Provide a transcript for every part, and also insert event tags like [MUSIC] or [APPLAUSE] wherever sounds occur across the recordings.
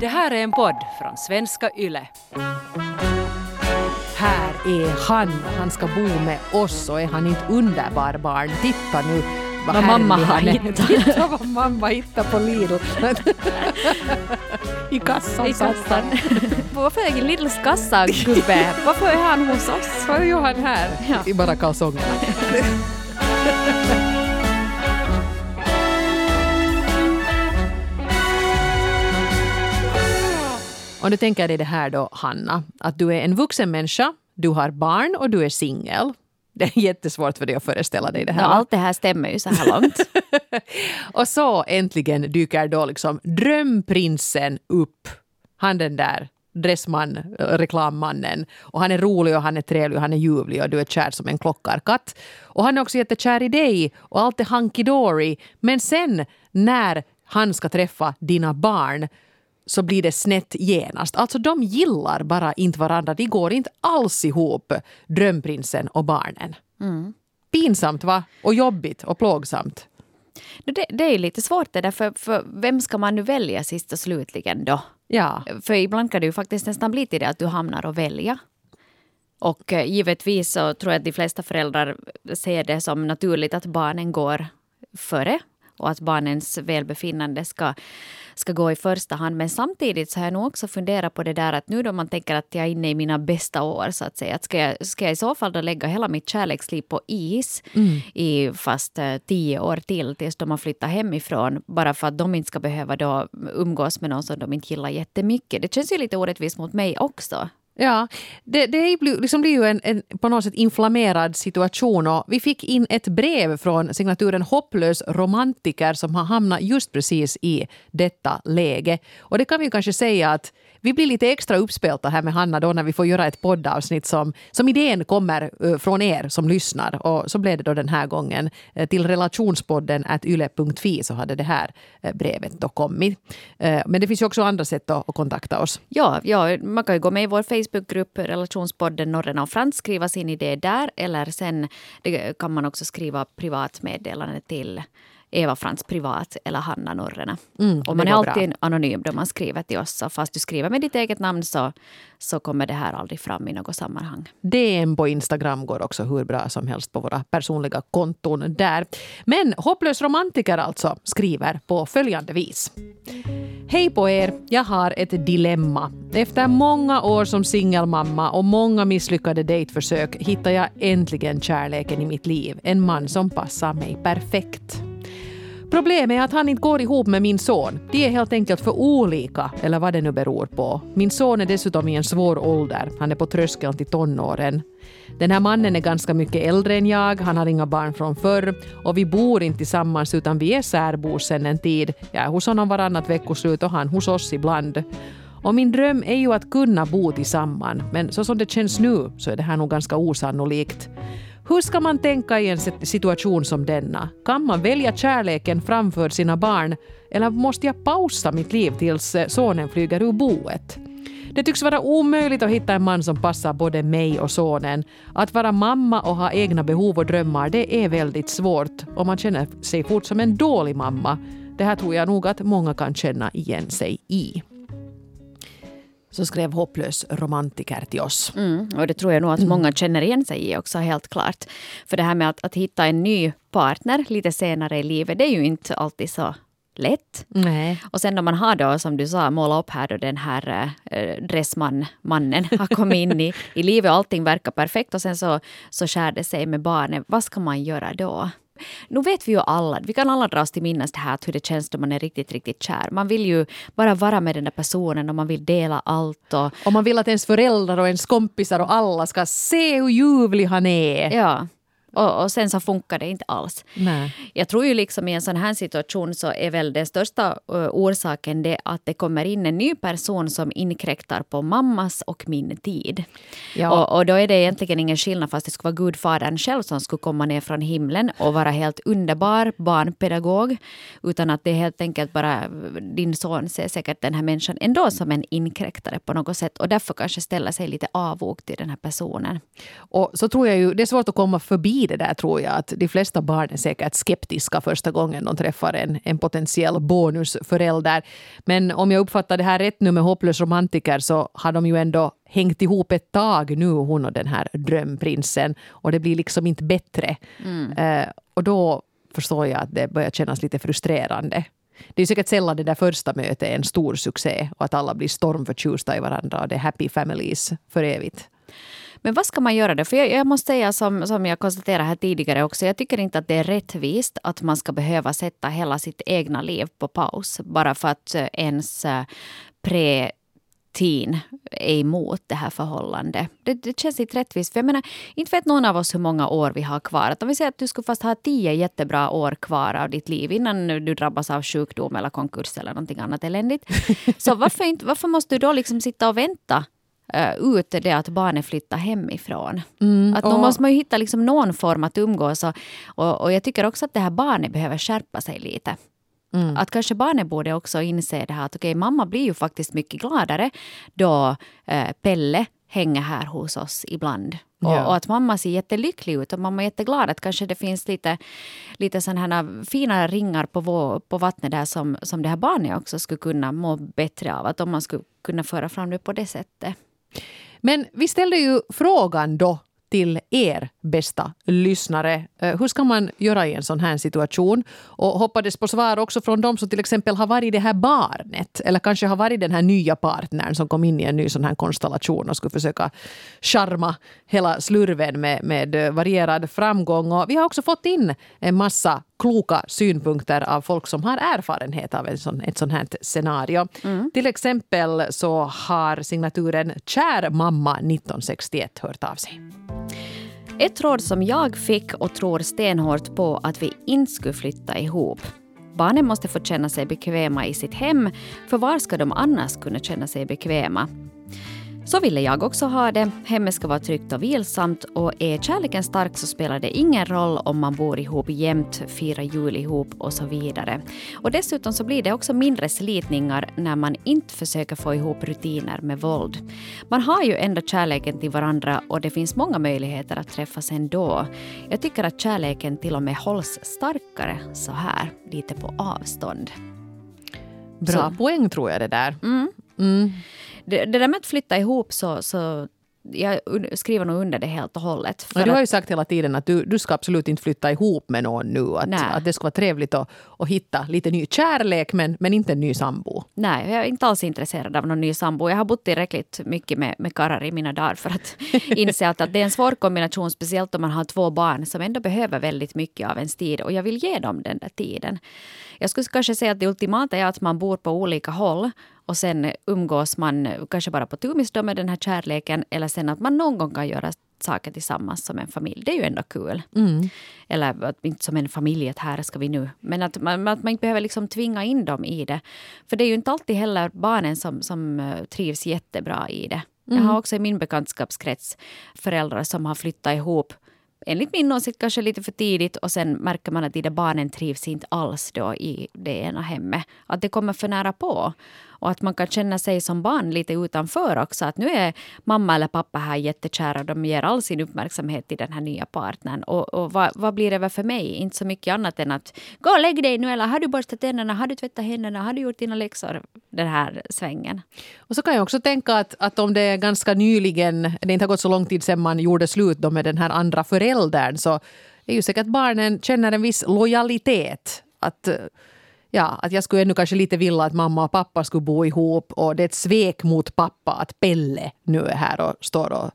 Det här är en podd från svenska YLE. Här är han. Han ska bo med oss och är han inte underbar barn? Titta nu vad, Vad mamma har är. hittat. [LAUGHS] Titta vad mamma hittat på Lidl. [LAUGHS] I kassan I kassan. [LAUGHS] Varför är Lidls kassa, gubbe? Varför är han hos oss? Vad gör han här? Ja. I bara kalsongerna. Om du tänker dig det här då, Hanna, att du är en vuxen människa, du har barn och du är singel. Det är jättesvårt för dig att föreställa dig det här. Ja, allt det här stämmer ju så här långt. [LAUGHS] Och så äntligen dyker då liksom drömprinsen upp. Han den där dressman, äh, reklammannen. Och han är rolig och han är trevlig och han är ljuvlig och du är kär som en klockarkatt. Och han är också jättekär i dig och allt är hunky-dory. Men sen när han ska träffa dina barn så blir det snett genast. Alltså de gillar bara inte varandra. De går inte alls ihop, drömprinsen och barnen. Pinsamt va? Och jobbigt och plågsamt. det, det är lite svårt det där, för, för vem ska man nu välja sist och slutligen då? Ja. För ibland kan det ju faktiskt nästan bli till det att du hamnar och välja. Och eh, givetvis så tror jag att de flesta föräldrar ser det som naturligt att barnen går före och att barnens välbefinnande ska, ska gå i första hand. Men samtidigt så har jag nog också funderat på det där att nu då man tänker att jag är inne i mina bästa år så att säga, att ska jag, ska jag i så fall då lägga hela mitt kärleksliv på is i fast eh, tio år till tills de har flyttat hemifrån bara för att de inte ska behöva då umgås med någon som de inte gillar jättemycket. Det känns ju lite orättvist mot mig också. Ja, det, det blir, liksom blir ju en, en på något sätt inflammerad situation och vi fick in ett brev från signaturen Hopplös romantiker som har hamnat just precis i detta läge. Och det kan vi kanske säga att vi blir lite extra uppspelta här med Hanna då när vi får göra ett poddavsnitt som, som idén kommer eh, från er som lyssnar. Och så blev det då den här gången. Eh, till relationspodden at yle.fi så hade det här eh, brevet då kommit. Men det finns ju också andra sätt då att kontakta oss. Ja, ja, man kan ju gå med i vår Facebookgrupp Relationspodden Norren och Frans, skriva sin idé där eller sen det kan man också skriva privatmeddelande till Eva Frans privat eller Hanna Norrena. Mm, och man är går bra. alltid anonym då man skriver till oss. Så fast du skriver med ditt eget namn så, så kommer det här aldrig fram i något sammanhang. DM på Instagram går också hur bra som helst på våra personliga konton där. Men Hopplös romantiker alltså skriver på följande vis. Hej på er! Jag har ett dilemma. Efter många år som singelmamma och många misslyckade dejtförsök hittar jag äntligen kärleken i mitt liv. En man som passar mig perfekt. Problemet är att han inte går ihop med min son. De är helt enkelt för olika, eller vad det nu beror på. Min son är dessutom i en svår ålder. Han är på tröskeln till tonåren. Den här mannen är ganska mycket äldre än jag, han har inga barn från förr och vi bor inte tillsammans utan vi är särbor sedan en tid. Jag är hos honom varannat veckoslut och han hos oss ibland. Och min dröm är ju att kunna bo tillsammans, men så som det känns nu så är det här nog ganska osannolikt. Hur ska man tänka i en situation som denna? Kan man välja kärleken framför sina barn eller måste jag pausa mitt liv tills eh, sonen flyger ur boet? Det tycks vara omöjligt att hitta en man som passar både mig och sonen. Att vara mamma och ha egna behov och drömmar, det är väldigt svårt och man känner sig fort som en dålig mamma. Det här tror jag nog att många kan känna igen sig i. Så skrev hopplös romantiker till oss. Mm, och det tror jag nog att många känner igen sig i också, helt klart. För det här med att, att hitta en ny partner lite senare i livet, det är ju inte alltid så lätt. Nej. Och sen när man har då, som du sa, målat upp här då den här eh, dressman, mannen har kommit in i, i livet och allting verkar perfekt och sen så, så skär det sig med barnet. Vad ska man göra då? Nu vet vi ju alla, vi kan alla dras till minnes det här hur det känns då man är riktigt, riktigt kär. Man vill ju bara vara med den där personen och man vill dela allt och Och man vill att ens föräldrar och ens kompisar och alla ska se hur ljuvlig han är. ja. Och, och sen så funkar det inte alls. Nej. Jag tror ju liksom i en sån här situation så är väl den största uh, orsaken det att det kommer in en ny person som inkräktar på mammas och min tid. Ja. Och, och då är det egentligen ingen skillnad fast det skulle vara Gudfadern själv som skulle komma ner från himlen och vara helt underbar barnpedagog. Utan att det är helt enkelt bara din son ser säkert den här människan ändå som en inkräktare på något sätt och därför kanske ställer sig lite avog till den här personen. Och så tror jag ju, det är svårt att komma förbi i det där tror jag att de flesta barn är säkert skeptiska första gången de träffar en, en potentiell bonusförälder. Men om jag uppfattar det här rätt nu med Hopplös romantiker så har de ju ändå hängt ihop ett tag nu, hon och den här drömprinsen. Och det blir liksom inte bättre. Mm. Eh, och då förstår jag att det börjar kännas lite frustrerande. Det är säkert sällan det där första mötet är en stor succé och att alla blir stormförtjusta i varandra och det är happy families för evigt. Men vad ska man göra då? För jag, jag, måste säga som, som jag konstaterade här tidigare också. Jag tycker inte att det är rättvist att man ska behöva sätta hela sitt egna liv på paus bara för att eh, ens eh, pre teen är emot det här förhållandet. Det, det, känns inte rättvist. För jag menar, inte vet någon av oss hur många år vi har kvar. Att om vi säger att du skulle fast ha tio jättebra år kvar av ditt liv innan du drabbas av sjukdom eller konkurs eller någonting annat eländigt. Så varför, inte, varför måste du då liksom sitta och vänta uh, ut det att barnet flyttar hemifrån. Mm, att då måste man ju hitta liksom någon form att umgås. Och, och, och, jag tycker också att det här barnet behöver skärpa sig lite. Mm. Att kanske barnet borde också inse det här att okej, okay, mamma blir ju faktiskt mycket gladare då eh, Pelle hänger här hos oss ibland. Och, ja. och, att mamma ser jättelycklig ut och mamma är jätteglad att kanske det finns lite, lite sådana här fina ringar på, vår, på vattnet där som, som det här barnet också skulle kunna må bättre av. Att om man skulle kunna föra fram det på det sättet. Men vi ställde ju frågan då till er bästa lyssnare. Eh, hur ska man göra i en sån här situation? Och hoppades på svar också från de som till exempel har varit det här barnet eller kanske har varit den här nya partnern som kom in i en ny sån här konstellation och skulle försöka charma hela slurven med, med varierad framgång. Och vi har också fått in en massa kloka synpunkter av folk som har erfarenhet av en sån, ett sånt här scenario. Mm. Till exempel så har signaturen Kär mamma 1961 hört av sig. Ett råd som jag fick och tror stenhårt på att vi inte skulle flytta ihop. Barnen måste få känna sig bekväma i sitt hem, för var ska de annars kunna känna sig bekväma? Så ville jag också ha det. Hemmet ska vara tryggt och vilsamt och är kärleken stark så spelar det ingen roll om man bor ihop jämt, firar jul ihop och så vidare. Och dessutom så blir det också mindre slitningar när man inte försöker få ihop rutiner med våld. Man har ju ändå kärleken till varandra och det finns många möjligheter att träffas ändå. Jag tycker att kärleken till och med hålls starkare så här, lite på avstånd. Bra så. poäng tror jag det där. Mm. Mm det, det där med att flytta ihop så, så jag skriver nog under det helt och hållet. Ja, du har ju sagt hela tiden att du, du ska absolut inte flytta ihop med någon nu. Att, att det ska vara trevligt att, att hitta lite ny kärlek men, men inte en ny sambo. Nej, jag är inte alls intresserad av någon ny sambo. Jag har bott tillräckligt mycket med, med karrar i mina dagar för att [LAUGHS] inse att, att det är en svår kombination. Speciellt om man har två barn som ändå behöver väldigt mycket av ens tid. Och jag vill ge dem den där tiden. Jag skulle kanske säga att det ultimata är att man bor på olika håll och sen umgås man kanske bara på tumis med den här kärleken eller sen att man någon gång kan göra saker tillsammans som en familj. Det är ju ändå kul. Mm. Eller att inte som en familj, att här ska vi nu. Men att man, att man inte behöver liksom tvinga in dem i det. För det är ju inte alltid heller barnen som, som eh, trivs jättebra i det. Mm. Jag har också i min bekantskapskrets föräldrar som har flyttat ihop enligt min åsikt kanske lite för tidigt och sen märker man att de där barnen trivs inte alls då i det ena hemmet. Att det kommer för nära på. Och att man kan känna sig som barn lite utanför också. Att nu är mamma eller pappa här jättekära. De ger all sin uppmärksamhet till den här nya partnern. Och, och vad, vad blir det för mig? Inte så mycket annat än att gå och lägg dig nu. Eller har du borstat tänderna? Har du tvättat händerna? Har du gjort dina läxor? Den här svängen. Och så kan jag också tänka att, att om det är ganska nyligen, det inte har gått så lång tid sedan man gjorde slut då med den här andra föräldern så är ju säkert barnen känner en viss lojalitet. Att ja, att jag skulle ännu kanske lite vilja att mamma och pappa skulle bo ihop och det är ett svek mot pappa att Pelle nu är här och står och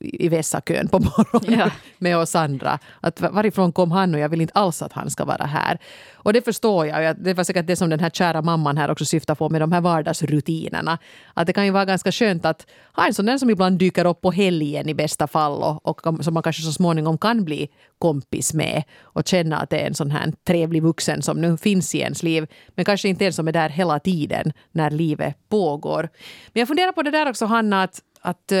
i vässakön på morgonen ja. [LAUGHS] med oss andra. Att varifrån kom han och jag vill inte alls att han ska vara här. Och det förstår jag. Det var säkert det som den här kära mamman här också syftar på med de här vardagsrutinerna. Att det kan ju vara ganska skönt att ha en sån där som ibland dyker upp på helgen i bästa fall och, och som man kanske så småningom kan bli kompis med och känna att det är en sån här trevlig vuxen som nu finns i ens liv. Men kanske inte en som är där hela tiden när livet pågår. Men jag funderar på det där också Hanna att, att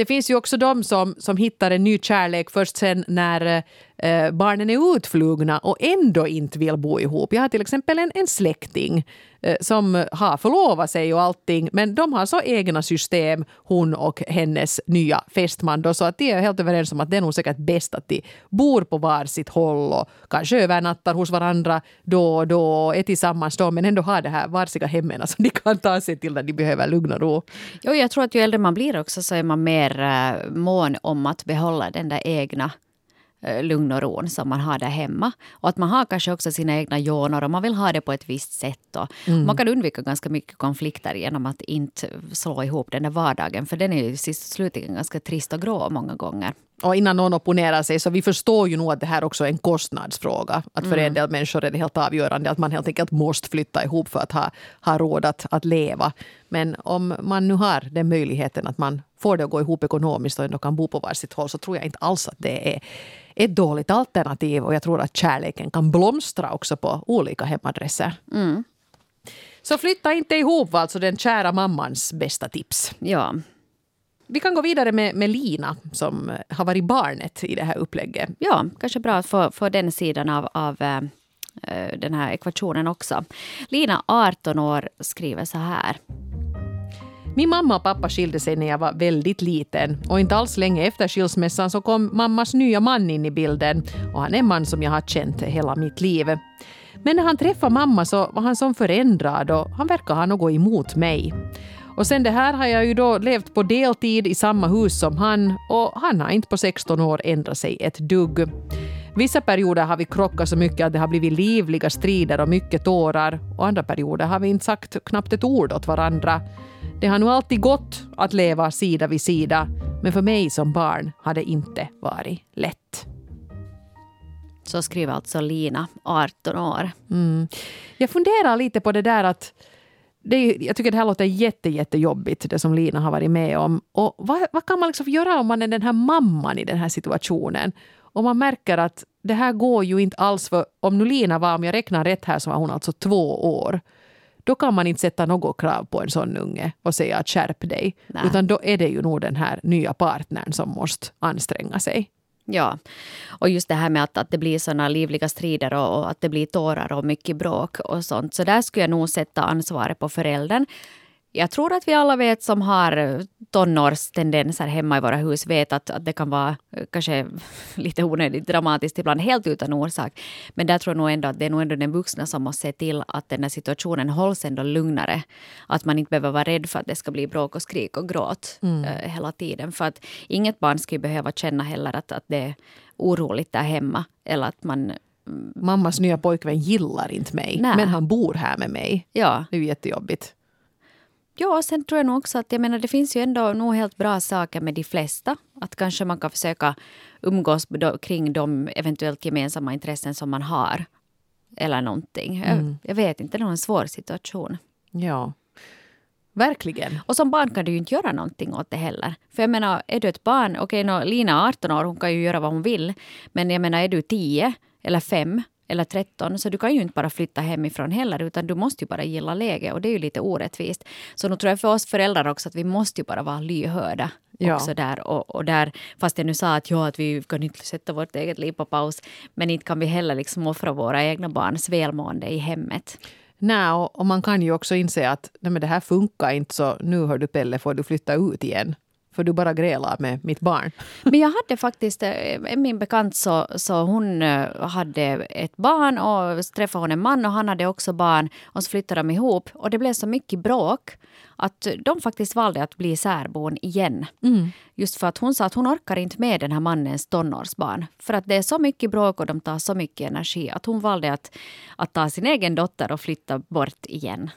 det finns ju också de som, som hittar en ny kärlek först sen när eh, eh, barnen är utflugna och ändå inte vill bo ihop. Jag har till exempel en, en släkting eh, som har förlovat sig och allting men de har så egna system, hon och hennes nya fästman då, så att de är helt överens om att det är nog säkert bäst att de bor på varsitt håll och kanske övernattar hos varandra då och då och är tillsammans då men ändå har det här varsiga hemmen som de kan ta sig till när de behöver lugn och ro. Jo, jag tror att ju äldre man blir också så är man mer äh, mån om att behålla den där egna lugn och ron som man har där hemma. Och att man har kanske också sina egna joner och man vill ha det på ett visst sätt. Och mm. Man kan undvika ganska mycket konflikter genom att inte slå ihop den där vardagen. För den är ju sist slutligen ganska trist och grå många gånger. Och innan någon opponerar sig, så vi förstår ju nog att det här också är en kostnadsfråga. Att för mm. en del människor är det helt avgörande att man helt enkelt måste flytta ihop för att ha, ha råd att, att leva. Men om man nu har den möjligheten att man får det att gå ihop ekonomiskt och ändå kan bo på varsitt håll så tror jag inte alls att det är ett dåligt alternativ. Och jag tror att kärleken kan blomstra också på olika hemadresser. Mm. Så flytta inte ihop var alltså den kära mammans bästa tips. Ja. Vi kan gå vidare med, med Lina som har varit barnet i det här upplägget. Ja, kanske bra att få, få den sidan av, av äh, den här ekvationen också. Lina, 18 år, skriver så här. Min mamma och pappa skilde sig när jag var väldigt liten och inte alls länge efter skilsmässan så kom mammas nya man in i bilden och han är en man som jag har känt hela mitt liv. Men när han träffade mamma så var han som förändrad och han verkar ha något emot mig. Och sen det här har jag ju då levt på deltid i samma hus som han och han har inte på 16 år ändrat sig ett dugg. Vissa perioder har vi krockat så mycket att det har blivit livliga strider och mycket tårar och andra perioder har vi inte sagt knappt ett ord åt varandra. Det har nog alltid gått att leva sida vid sida men för mig som barn har det inte varit lätt. Så skriver alltså Lina, 18 år. Mm. Jag funderar lite på det där att är, jag tycker det här låter jätte, jättejobbigt, det som Lina har varit med om. Och vad, vad kan man liksom göra om man är den här mamman i den här situationen? Och man märker att det här går ju inte alls för om nu Lina var, om jag räknar rätt här, så var hon alltså två år. Då kan man inte sätta något krav på en sån unge och säga att skärp dig. Nej. Utan då är det ju nog den här nya partnern som måste anstränga sig. Ja, och just det här med att, att det blir såna livliga strider och, och, att det blir tårar och mycket bråk och sånt. Så där skulle jag nog sätta ansvaret på föräldern. Jag tror att vi alla vet som har tonårstendenser hemma i våra hus vet att, att det kan vara eh, kanske [LAUGHS] lite onödigt dramatiskt ibland, helt utan orsak. Men där tror jag nog ändå att det är nog ändå den vuxna som måste se till att den här situationen hålls ändå lugnare. Att man inte behöver vara rädd för att det ska bli bråk och skrik och gråt mm. uh, hela tiden. För att inget barn ska behöva känna heller att, att det är oroligt där hemma. Eller att man mm, Mammas nya pojkvän gillar inte mig, Nä. men han bor här med mig. Ja. Det är ju jättejobbigt. Ja, sen tror jag nog också att jag menar, det finns ju ändå nog helt bra saker med de flesta. Att kanske man kan försöka umgås kring de eventuellt gemensamma intressen som man har. Eller någonting. Mm. Jag, jag, vet inte, det är en svår situation. Ja. Verkligen. Och som barn kan du ju inte göra någonting åt det heller. För jag menar, är du ett barn, okej, okay, Lina är 18 år, hon kan ju göra vad hon vill. Men jag menar, är du 10 eller 5 eller 13. Så du kan ju inte bara flytta hemifrån heller utan du måste ju bara gilla läget och det är ju lite orättvist. Så nu tror jag för oss föräldrar också att vi måste ju bara vara lyhörda. Ja. Också där, och, och där, fast jag nu sa att, ja, att vi kan inte sätta vårt eget liv på paus men inte kan vi heller liksom offra våra egna barns välmående i hemmet. Nej, och, och man kan ju också inse att nej, men det här funkar inte så nu hör du Pelle får du flytta ut igen för du bara grälar med mitt barn. [LAUGHS] Men jag hade faktiskt, eh, min bekant så, så hon eh, hade ett barn och så träffade hon en man och han hade också barn och så flyttade de ihop och det blev så mycket bråk att de faktiskt valde att bli särbon igen. Mm. Just för att hon sa att hon orkar inte med den här mannens tonårsbarn. För att det är så mycket bråk och de tar så mycket energi att hon valde att, att ta sin egen dotter och flytta bort igen.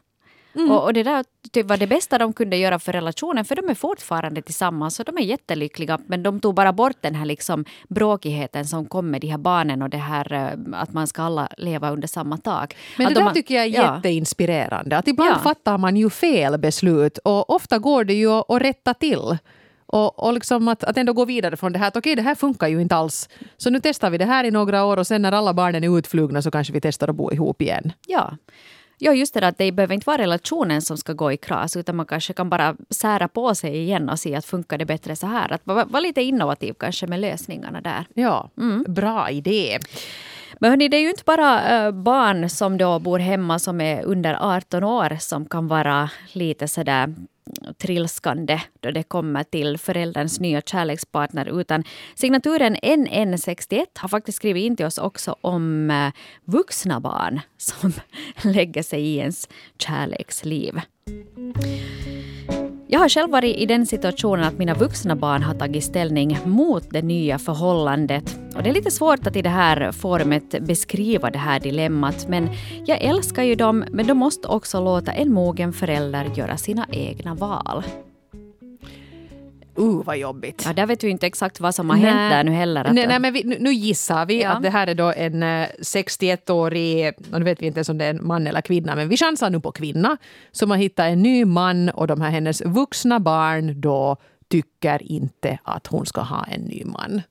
Mm. Och, och, det där typ var det bästa de kunde göra för relationen, för de är fortfarande tillsammans och de är jättelyckliga. Men de tog bara bort den här liksom bråkigheten som kom med de här barnen och det här eh, att man ska alla leva under samma tak. Men att det där de, tycker jag är ja. jätteinspirerande. Att ibland ja. fattar man ju fel beslut och ofta går det ju att rätta till. Och, och liksom att, att ändå gå vidare från det här att okej, det här funkar ju inte alls. Så nu testar vi det här i några år och sen när alla barnen är utflugna så kanske vi testar att bo ihop igen. Ja. Ja, just det där, att det behöver inte vara relationen som ska gå i kras utan man kanske kan bara sära på sig igen och se att funkar det bättre så här. Att vara var lite innovativ kanske med lösningarna där. Ja, bra idé. Men hörni, det är ju inte bara äh, barn som då bor hemma som är under 18 år som kan vara lite sådär trilskande då det kommer till förälderns nya kärlekspartner. Utan signaturen NN61 har faktiskt skrivit in till oss också om eh, vuxna barn som [LAUGHS] lägger sig i ens kärleksliv. Jag har själv varit i den situationen att mina vuxna barn har tagit ställning mot det nya förhållandet. Och det är lite svårt att i det här forumet beskriva det här dilemmat. Men jag älskar ju dem, men de måste också låta en mogen förälder göra sina egna val. Uh, vad jobbigt. Ja, där vet vi inte exakt vad som har nej. hänt där nu heller. Nej, nej, men vi, nu, nu, gissar vi ja. att det här är då en 61-årig, och nu vet vi inte ens om det är en man eller kvinna, men vi chansar nu på kvinna som har hittat en ny man och de här hennes vuxna barn då tycker inte att hon ska ha en ny man.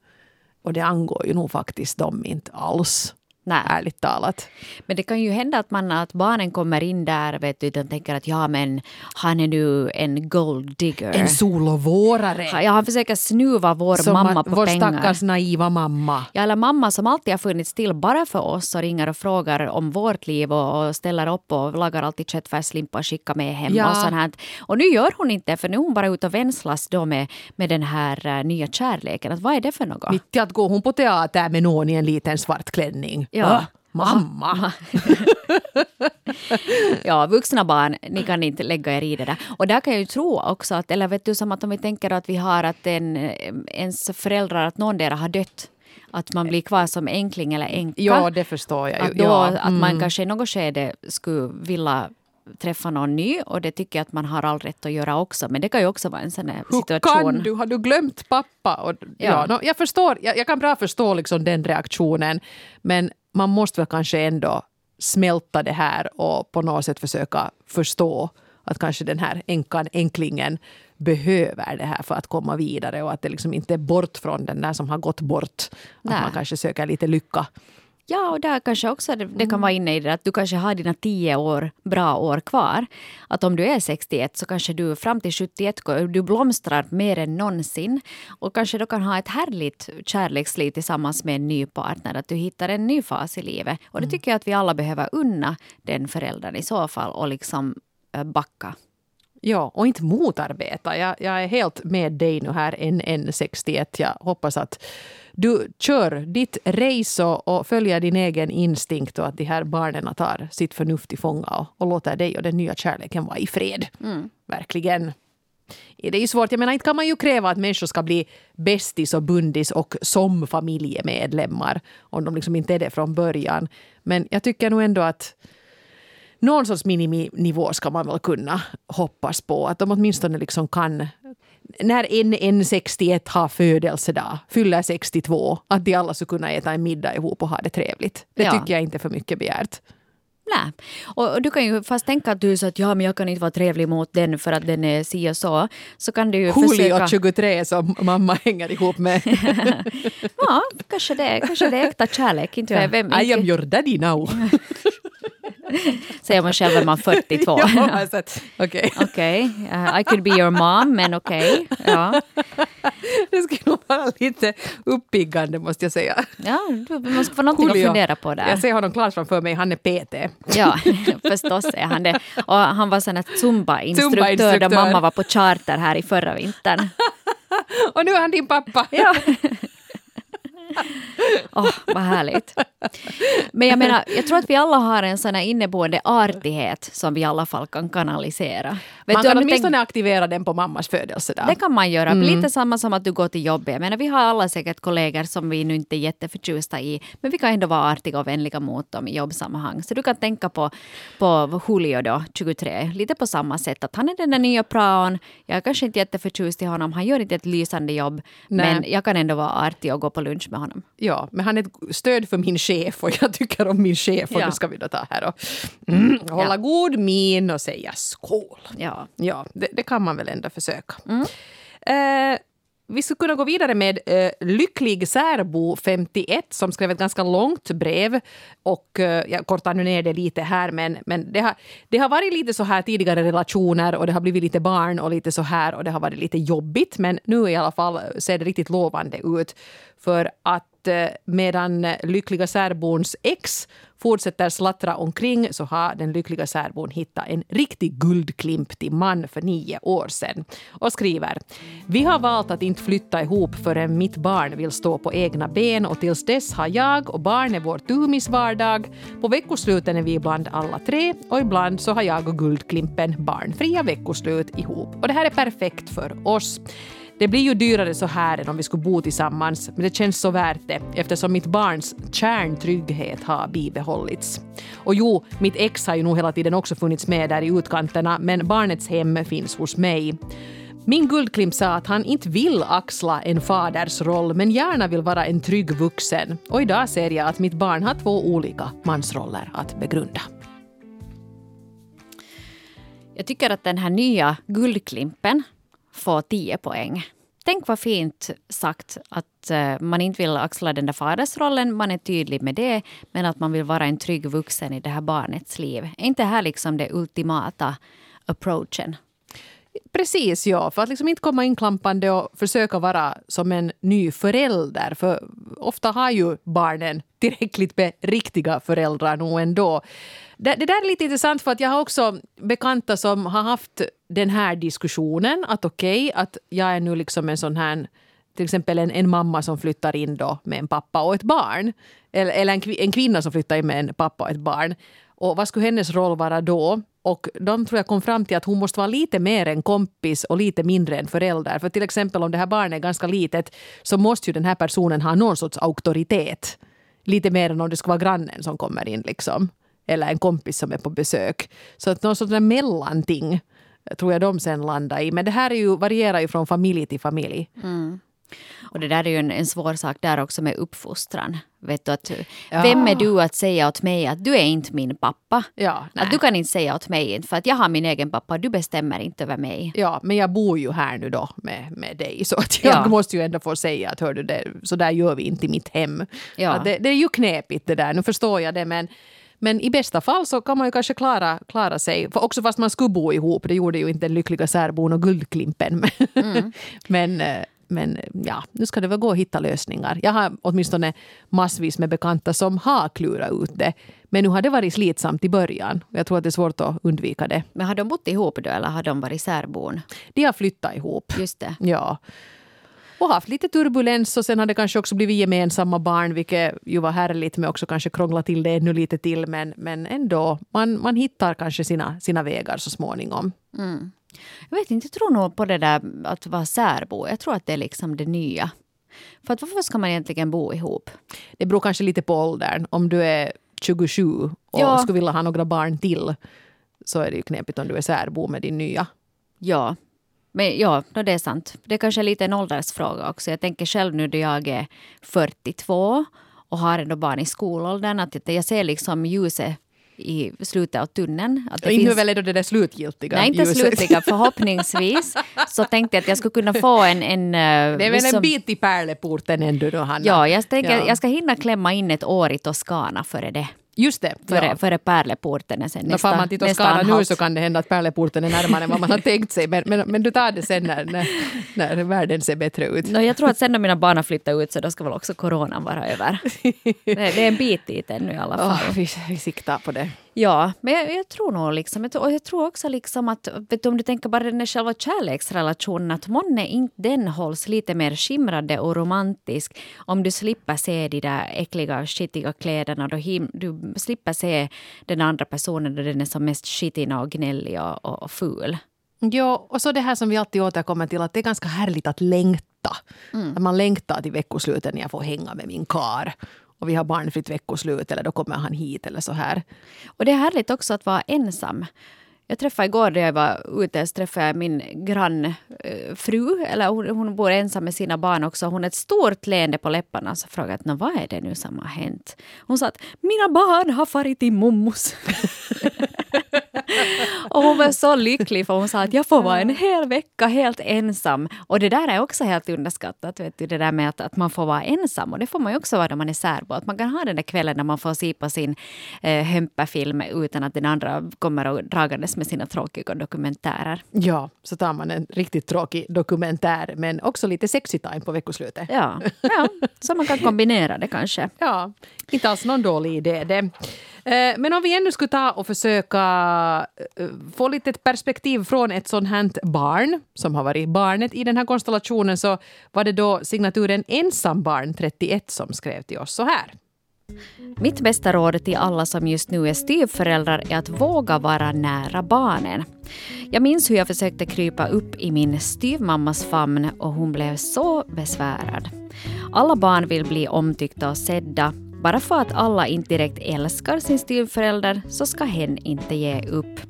Och det angår ju nog faktiskt dem inte alls. Nej. Ärligt talat. Men det kan ju hända att, man, att barnen kommer in där vet du, och tänker att ja men han är nu en gold digger. En solovårare. Ja, han försöker snuva vår som mamma man, på vår pengar. Vår stackars naiva mamma. Ja, eller mamma som alltid har funnits till bara för oss och ringer och frågar om vårt liv och, och ställer upp och lagar alltid köttfärslimpa och skickar med hem ja. och sånt här. Och nu gör hon inte för nu är hon bara ute och vänslas då med, med den här uh, nya kärleken. Att, vad är det för något? Mitt i att går hon på teater med någon i en liten svart klänning. Ja. Ah, mamma! [LAUGHS] ja, vuxna barn, ni kan inte lägga er i det där. Och där kan jag ju tro också att, eller vet du, som att om vi tänker att vi har att en, ens föräldrar, att någon där har dött att man blir kvar som enkling eller änka. Ja, det förstår jag. Att, då, ja. mm. att man kanske i något skede skulle vilja träffa någon ny och det tycker jag att man har all rätt att göra också. Men det kan ju också vara en sån här situation. Hur kan du? Har du glömt pappa? Och, ja. ja no, jag förstår, jag, jag, kan bra förstå liksom den reaktionen. Men måste väl kanske ändå smälta det här och på något sätt försöka förstå att kanske den här änkan, änklingen behöver det här för att komma vidare och att det liksom inte är bort från den där som har gått bort. Nej. Att man kanske söker lite lycka Ja, och där kanske också det, det kan vara inne i det att du kanske har dina tio år, bra år kvar. Att om du är 61 så kanske du fram till 71 du blomstrar mer än någonsin. Och kanske då kan ha ett härligt kärleksliv tillsammans med en ny partner. Att du hittar en ny fas i livet. Och det tycker jag att vi alla behöver unna den föräldern i så fall och liksom backa. Ja, och inte motarbeta. Jag, jag är helt med dig nu här, NN61. Jag hoppas att du kör ditt race och, och följer din egen instinkt och att de här barnen tar sitt förnuft i fånga och, och låter dig och den nya kärleken vara i fred. Mm. Verkligen. Det är ju svårt. Jag menar, inte kan man ju kräva att människor ska bli bästis och bundis och som familjemedlemmar om de liksom inte är det från början. Men jag tycker nog ändå att någon sorts miniminivå ska man väl kunna hoppas på. Att de åtminstone liksom kan när en N61 har födelsedag, fyller 62, att de alla skulle kunna äta en middag ihop och ha det trevligt. Det ja. tycker jag inte är för mycket begärt. Nej. Och, du kan ju fast tänka att du så att ja, men jag kan inte vara trevlig mot den för att den är si och så. Så kan du ju Julio försöka... 23 som mamma hänger ihop med. [LAUGHS] ja, kanske det, kanske det är äkta kärlek. Inte ja. vem, I am your daddy now. [LAUGHS] [LAUGHS] Säger man själv är man 42. [LAUGHS] ja, Okej. Okay. okay. Uh, I could be your mom, men okej. Okay. Ja. Det skulle nog vara lite uppiggande måste jag säga. Ja, du måste få någonting Julio. att fundera på där. Jag ser honom klart framför mig, han är PT. ja, [LAUGHS] förstås är han det. Och han var sån Zumba-instruktör Zumba då mamma var på charter här i förra vintern. Och nu är han din pappa. ja. Åh, [LAUGHS] oh, vad härligt. Men jag menar, jag tror att vi alla har en sån här inneboende artighet som vi i alla fall kan kanalisera. Vet man du, kan åtminstone tänk... aktivera den på mammas födelsedag. Det kan man göra. Mm. Lite samma som att du går till jobbet. Jag menar, vi har alla säkert kollegor som vi nu inte är jätteförtjusta i. Men vi kan ändå vara artiga och vänliga mot dem i jobbsammanhang. Så du kan tänka på, på Julio då, 23. Lite på samma sätt. Att han är den där nya praon. Jag är kanske inte jätteförtjust i honom. Han gör inte ett lysande jobb. Nej. Men jag kan ändå vara artig och gå på lunch med honom. Ja, men han är ett stöd för min chef och jag tycker om min chef. Och ja. nu ska vi då ta här och mm, hålla ja. god min och säga skål. Ja, ja det, det, kan man väl ändå försöka. Mm. Eh, vi skulle kunna gå vidare med uh, Lycklig särbo 51 som skrev ett ganska långt brev. Och uh, Jag kortar nu ner det lite här men, men det, har, det har varit lite så här tidigare relationer och det har blivit lite barn och lite så här och det har varit lite jobbigt men nu i alla fall ser det riktigt lovande ut. För att att eh, medan lyckliga särbons ex fortsätter slattra omkring så har den lyckliga särbon hittat en riktig guldklimp till man för nio år sedan och skriver Vi har valt att inte flytta ihop förrän mitt barn vill stå på egna ben och tills dess har jag och barnet vår tumisvardag. På veckosluten är vi ibland alla tre och ibland så har jag och guldklimpen barnfria veckoslut ihop. Och det här är perfekt för oss. Det blir ju dyrare så här än om vi skulle bo tillsammans, men det känns så värt det eftersom mitt barns kärntrygghet har bibehållits. Och jo, mitt ex har ju nog hela tiden också funnits med där i utkanterna, men barnets hem finns hos mig. Min guldklimp sa att han inte vill axla en faders roll men gärna vill vara en trygg vuxen. Och idag ser jag att mitt barn har två olika mansroller att begrunda. Jag tycker att den här nya guldklimpen få 10 poäng. Tänk vad fint sagt att eh, man inte vill axla den där fadersrollen, man är tydlig med det, men att man vill vara en trygg vuxen i det här barnets liv. Är inte det här liksom det ultimata approachen? Precis, ja. För att liksom inte komma inklampande och försöka vara som en ny förälder. För ofta har ju barnen tillräckligt med riktiga föräldrar nog ändå. Det, det där är lite intressant för att jag har också bekanta som har haft den här diskussionen. Att okej, okay, att jag är nu liksom en sån här till exempel en, en mamma som flyttar in då med en pappa och ett barn. Eller, eller en, en kvinna som flyttar in med en pappa och ett barn. Och vad skulle hennes roll vara då? Och de tror jag kom fram till att hon måste vara lite mer en kompis och lite mindre en förälder. För till exempel om det här barnet är ganska litet så måste ju den här personen ha någon sorts auktoritet. Lite mer än om det ska vara grannen som kommer in liksom. Eller en kompis som är på besök. Så att någon sorts mellanting tror jag de sen landar i. Men det här är ju, varierar ju från familj till familj. Mm. Och det där är ju en, en svår sak där också med uppfostran. Vet du, att, ja. Vem är du att säga åt mig att du är inte min pappa? Ja, att du kan inte säga åt mig för att jag har min egen pappa och du bestämmer inte över mig. Ja, men jag bor ju här nu då med, med dig så att jag ja. måste ju ändå få säga att hör du, det, så där gör vi inte i mitt hem. Ja. Det, det är ju knepigt det där, nu förstår jag det men men i bästa fall så kan man ju kanske klara, klara sig. För också fast man skulle bo ihop, det gjorde ju inte den lyckliga särbon och Guldklimpen. Mm. [LAUGHS] men, eh, men ja, nu ska det väl gå att hitta lösningar. Jag har åtminstone massvis med bekanta som har klurat ut det. Men nu har det varit slitsamt i början. Jag tror att det är svårt att undvika det. Men har de bott ihop då eller har de varit särbon? De har flyttat ihop. Just det. Ja. Och haft lite turbulens och sen har det kanske också blivit gemensamma barn vilket ju var härligt med också kanske krångla till det ännu lite till men, men ändå, man, man hittar kanske sina, sina vägar så småningom. Mm. Jag vet inte, jag tror nog på det där att vara särbo. Jag tror att det är liksom det nya. För att varför ska man egentligen bo ihop? Det beror kanske lite på åldern. Om du är 27 och ja. skulle vilja ha några barn till så är det ju knepigt om du är särbo med din nya. Ja, men ja, det är sant. Det är kanske lite en åldersfråga också. Jag tänker själv nu då jag är 42 och har ändå barn i skolåldern att jag ser liksom ljuset i slutet av tunneln. Att det och finns... väl är det där slutgiltiga Nej, inte ljuset. slutliga, [LAUGHS] förhoppningsvis. så tänkte jag att jag skulle kunna få en... en eh, det är väl liksom... en bit i pärleporten ändå då, Hanna? Ja, jag tänker ja. jag ska hinna klämma in ett år i Toscana före det. Just det. Före, ja. före Pärleporten är sen nästa, no, man till Toscana nu så kan det hända att Pärleporten är närmare än vad man har tänkt sig. Men, men, men, du tar det sen när, när, när världen ser bättre ut. No, jag tror att sen när mina barn har flyttat ut så då ska väl också coronan vara över. [LAUGHS] det, det är en bit dit ännu i alla fall. Oh, vi, vi siktar på det. Ja, men jag, jag, tror nog liksom, och jag tror också liksom att vet du, om du tänker bara den själva kärleksrelationen, att månne inte den hålls lite mer skimrande och romantisk om du slipper se de där äckliga, skitiga kläderna, då him, du slipper se den andra personen då den är som mest skitig och gnällig och, och, och ful. Ja, och så det här som vi alltid återkommer till, att det är ganska härligt att längta. Mm. Att man längtar till veckosluten när jag får hänga med min kar och vi har barnfritt veckoslut eller då kommer han hit eller så här. Och det är härligt också att vara ensam. Jag träffade igår när jag var ute så träffade jag min grannfru, eller hon, hon bor ensam med sina barn också. Hon har ett stort leende på läpparna så frågade jag vad är det nu som har hänt. Hon sa att mina barn har farit i mommos. [LAUGHS] och hon var så lycklig för hon sa att jag får vara en hel vecka helt ensam. Och det där är också helt underskattat. Vet du, det där med att, att man får vara ensam. Och det får man ju också vara när man är särbo. Att man kan ha den där kvällen när man får se på sin eh, hömpafilm utan att den andra kommer och dragandes med sina tråkiga dokumentärer. Ja, så tar man en riktigt tråkig dokumentär men också lite sexy time på veckoslutet. Ja, ja så man kan kombinera det kanske. [LAUGHS] Ja, inte alls någon dålig idé det. Eh, men om vi ännu skulle ta och försöka eh, få lite perspektiv från ett sånt här barn som har varit barnet i den här konstellationen så var det då signaturen ensambarn 31 som skrev till oss så här. Mitt bästa råd till alla som just nu är styvföräldrar är att våga vara nära barnen. Jag minns hur jag försökte krypa upp i min styvmammas famn och hon blev så besvärad. Alla barn vill bli omtyckta och sedda. Bara för att alla inte direkt älskar sin styvförälder så ska hen inte ge upp.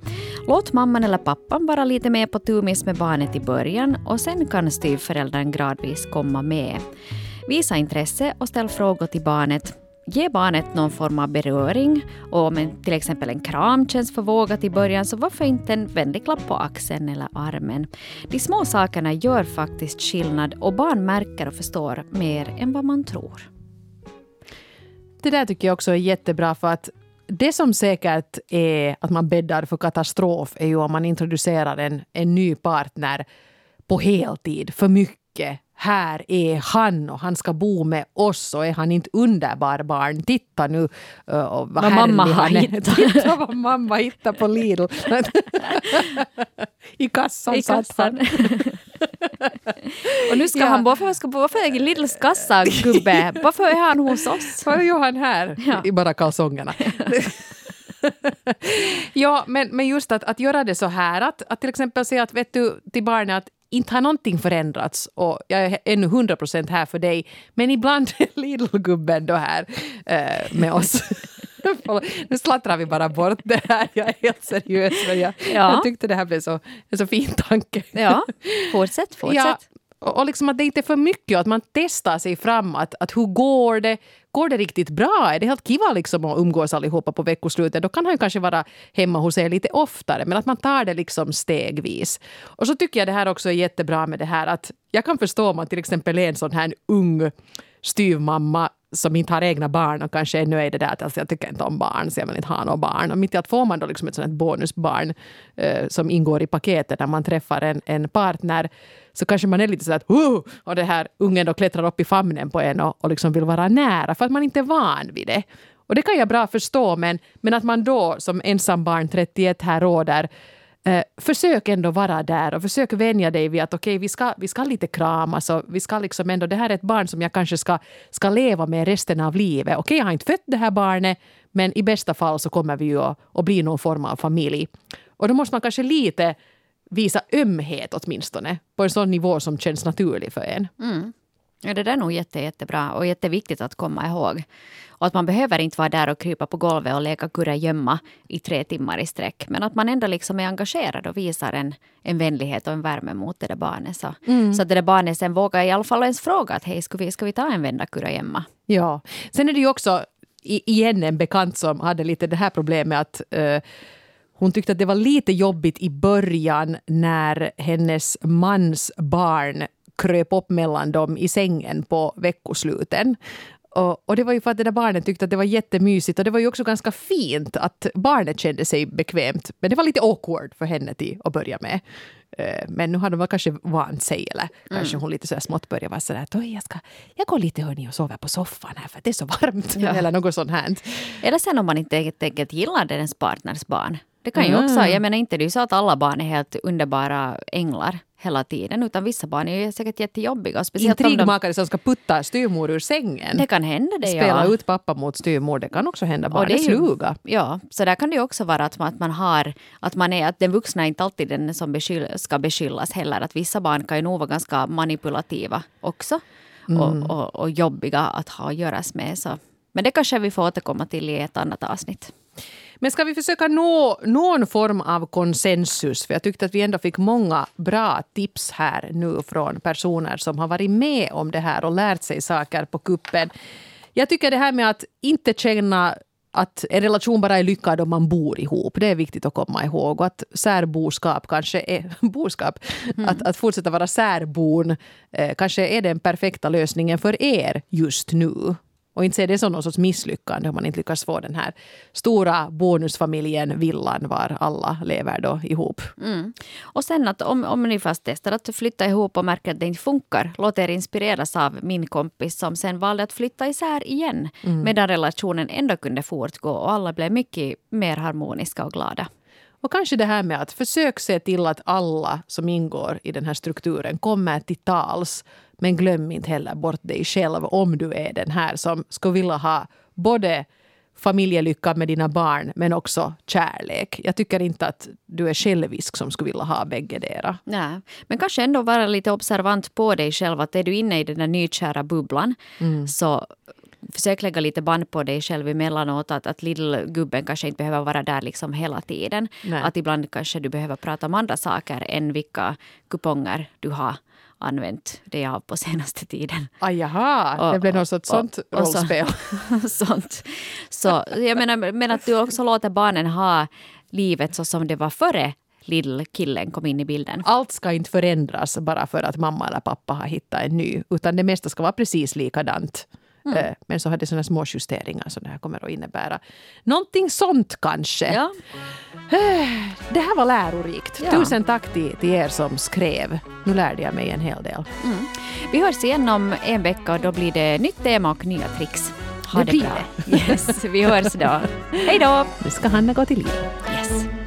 Låt mamman eller pappan vara lite mer på tumis med barnet i början och sen kan styvföräldern gradvis komma med. Visa intresse och ställ frågor till barnet Ge barnet någon form av beröring och om en, till exempel en kram känns för vågat i början så varför inte en vänlig klapp på axeln eller armen. De små sakerna gör faktiskt skillnad och barn märker och förstår mer än vad man tror. Det där tycker jag också är jättebra för att det som säkert är att man bäddar för katastrof är ju om man introducerar en, en ny partner på heltid för mycket här är han och han ska bo med oss och är han inte underbar barn? Titta nu uh, vad, vad mamma har hittat. [LAUGHS] Titta vad mamma hittar på Lidl. [LAUGHS] I kassan, I kassan. [LAUGHS] och nu ska ja. han, varför, ska, varför är Lidls kassa gubbe? Varför är han hos oss? Vad gör han här? Ja. I bara kalsongerna. ja, men, men just att, att göra det så här, att, att till exempel säga att vet du, till barnet att inte har någonting förändrats och jag är ännu 100 procent här för dig. Men ibland [LAUGHS] är Lidl-gubben då här eh, med oss. [LAUGHS] nu slattrar vi bara bort det här. Jag är helt seriös. Men jag, ja. jag tyckte det här blev så, en så fin tanke. Ja, fortsätt, fortsätt. Ja, och liksom att det inte är för mycket, att man testar sig fram. Att, att hur går det? Går det riktigt bra? Är det helt kiva liksom att umgås allihopa på veckoslutet? Då kan han kanske vara hemma hos er lite oftare. Men att man tar det liksom stegvis. Och så tycker jag det här också är jättebra med det här att jag kan förstå om man till exempel är en sån här ung styvmamma som inte har egna barn och kanske ännu är det där att alltså, jag tycker inte om barn så jag vill inte ha några barn. Och mitt i att får man då liksom ett sånt bonusbarn eh, som ingår i paketet när man träffar en, en partner så kanske man är lite så att oh! och det här ungen då klättrar upp i famnen på en och, och liksom vill vara nära för att man inte är van vid det. Och det kan jag bra förstå men, men att man då som ensambarn 31 här råder Eh, försök ändå vara där och försök vänja dig vid att okej, okay, vi, ska, vi ska lite kramas och vi ska liksom ändå, det här är ett barn som jag kanske ska, ska leva med resten av livet. Okej, okay, jag har inte fött det här barnet, men i bästa fall så kommer vi ju att, att bli någon form av familj. Och då måste man kanske lite visa ömhet åtminstone på en sån nivå som känns naturlig för en. Mm. Ja, det där är nog jätte, jättebra och jätteviktigt att komma ihåg. Och att man behöver inte vara där och krypa på golvet och leka kurragömma i tre timmar i sträck. Men att man ändå liksom är engagerad och visar en, en vänlighet och en värme mot det där barnet. Så, mm. så att det där barnet sen vågar i alla fall ens fråga att hej, ska vi, ska vi ta en vända kurragömma? Ja. Sen är det ju också igen en bekant som hade lite det här problemet att uh, hon tyckte att det var lite jobbigt i början när hennes mans barn kröp upp mellan dem i sängen på veckosluten. Och, och, det var ju för att det där barnet tyckte att det var jättemysigt och det var ju också ganska fint att barnet kände sig bekvämt. Men det var lite awkward för henne till att börja med. Eh, men nu har de väl kanske vant sig eller kanske mm. hon lite så smått börjar vara sådär att jag, ska, jag går lite hörni och sover på soffan här för det är så varmt. Ja. [LAUGHS] Eller något sånt här. Eller sen om man inte helt enkelt gillar ens partners barn. Det kan ju också, jag menar inte det är ju så att alla barn är helt underbara änglar hela tiden. Utan vissa barn är ju säkert jättejobbiga. Intrigmakare de... som ska putta styrmor ur sängen. Det kan hända det, Spela ja. ut pappa mot styrmor. Det kan också hända. Barn är sluga. Ja, så där kan det ju också vara att man, att man har... Att man är... Att den vuxna är inte alltid den som beskyll, ska beskyllas heller. Att vissa barn kan ju nog vara ganska manipulativa också. Mm. Och, och, och jobbiga att ha att göras med. Så. Men det kanske vi får återkomma till i ett annat avsnitt. Men ska vi försöka nå någon form av konsensus? För jag tyckte att vi ändå fick många bra tips här nu från personer som har varit med om det här och lärt sig saker på kuppen. Jag tycker det här med att inte känna att en relation bara är lyckad om man bor ihop. Det är viktigt att komma ihåg. Och att särboskap kanske är... [LAUGHS] boskap, mm. att, att fortsätta vara särbon eh, kanske är den perfekta lösningen för er just nu. Och inte ser det som någon sorts misslyckande om man inte lyckas få den här stora bonusfamiljen, villan, var alla lever då ihop. Mm. Och sen att om, om ni fast testar att flytta ihop och märker att det inte funkar, låt er inspireras av min kompis som sen valde att flytta isär igen. Mm. Medan relationen ändå kunde fortgå och alla blev mycket mer harmoniska och glada. Och kanske det här med att försök se till att alla som ingår i den här strukturen kommer till tals men glöm inte heller bort dig själv om du är den här som skulle vilja ha både familjelycka med dina barn men också kärlek. Jag tycker inte att du är självisk som skulle vilja ha bägge dera. Nej, men kanske ändå vara lite observant på dig själv. Att är du inne i den där nykära bubblan mm. så försök lägga lite band på dig själv emellanåt. Att, att lillgubben kanske inte behöver vara där liksom hela tiden. Nej. Att ibland kanske du behöver prata om andra saker än vilka kuponger du har använt det av på senaste tiden. Ah, jaha, och, det blev något sånt och, rollspel. Så, [LAUGHS] sånt. så jag menar, men att du också låter barnen ha livet så som det var före lillkillen kom in i bilden. Allt ska inte förändras bara för att mamma eller pappa har hittat en ny, utan det mesta ska vara precis likadant. Mm. Eh, men så har det sådana små justeringar som det här kommer att innebära. Någonting sånt kanske. Ja. Eh, det här var lärorikt. Ja. Tusen tack till, till er som skrev. Nu lärde jag mig en hel del. Mm. Vi hörs igen om en vecka och då blir det nytt tema och nya tricks. Ha det, det bra. Yes, vi hörs då. [LAUGHS] Hej då! Nu ska Hanna gå till liv. Yes.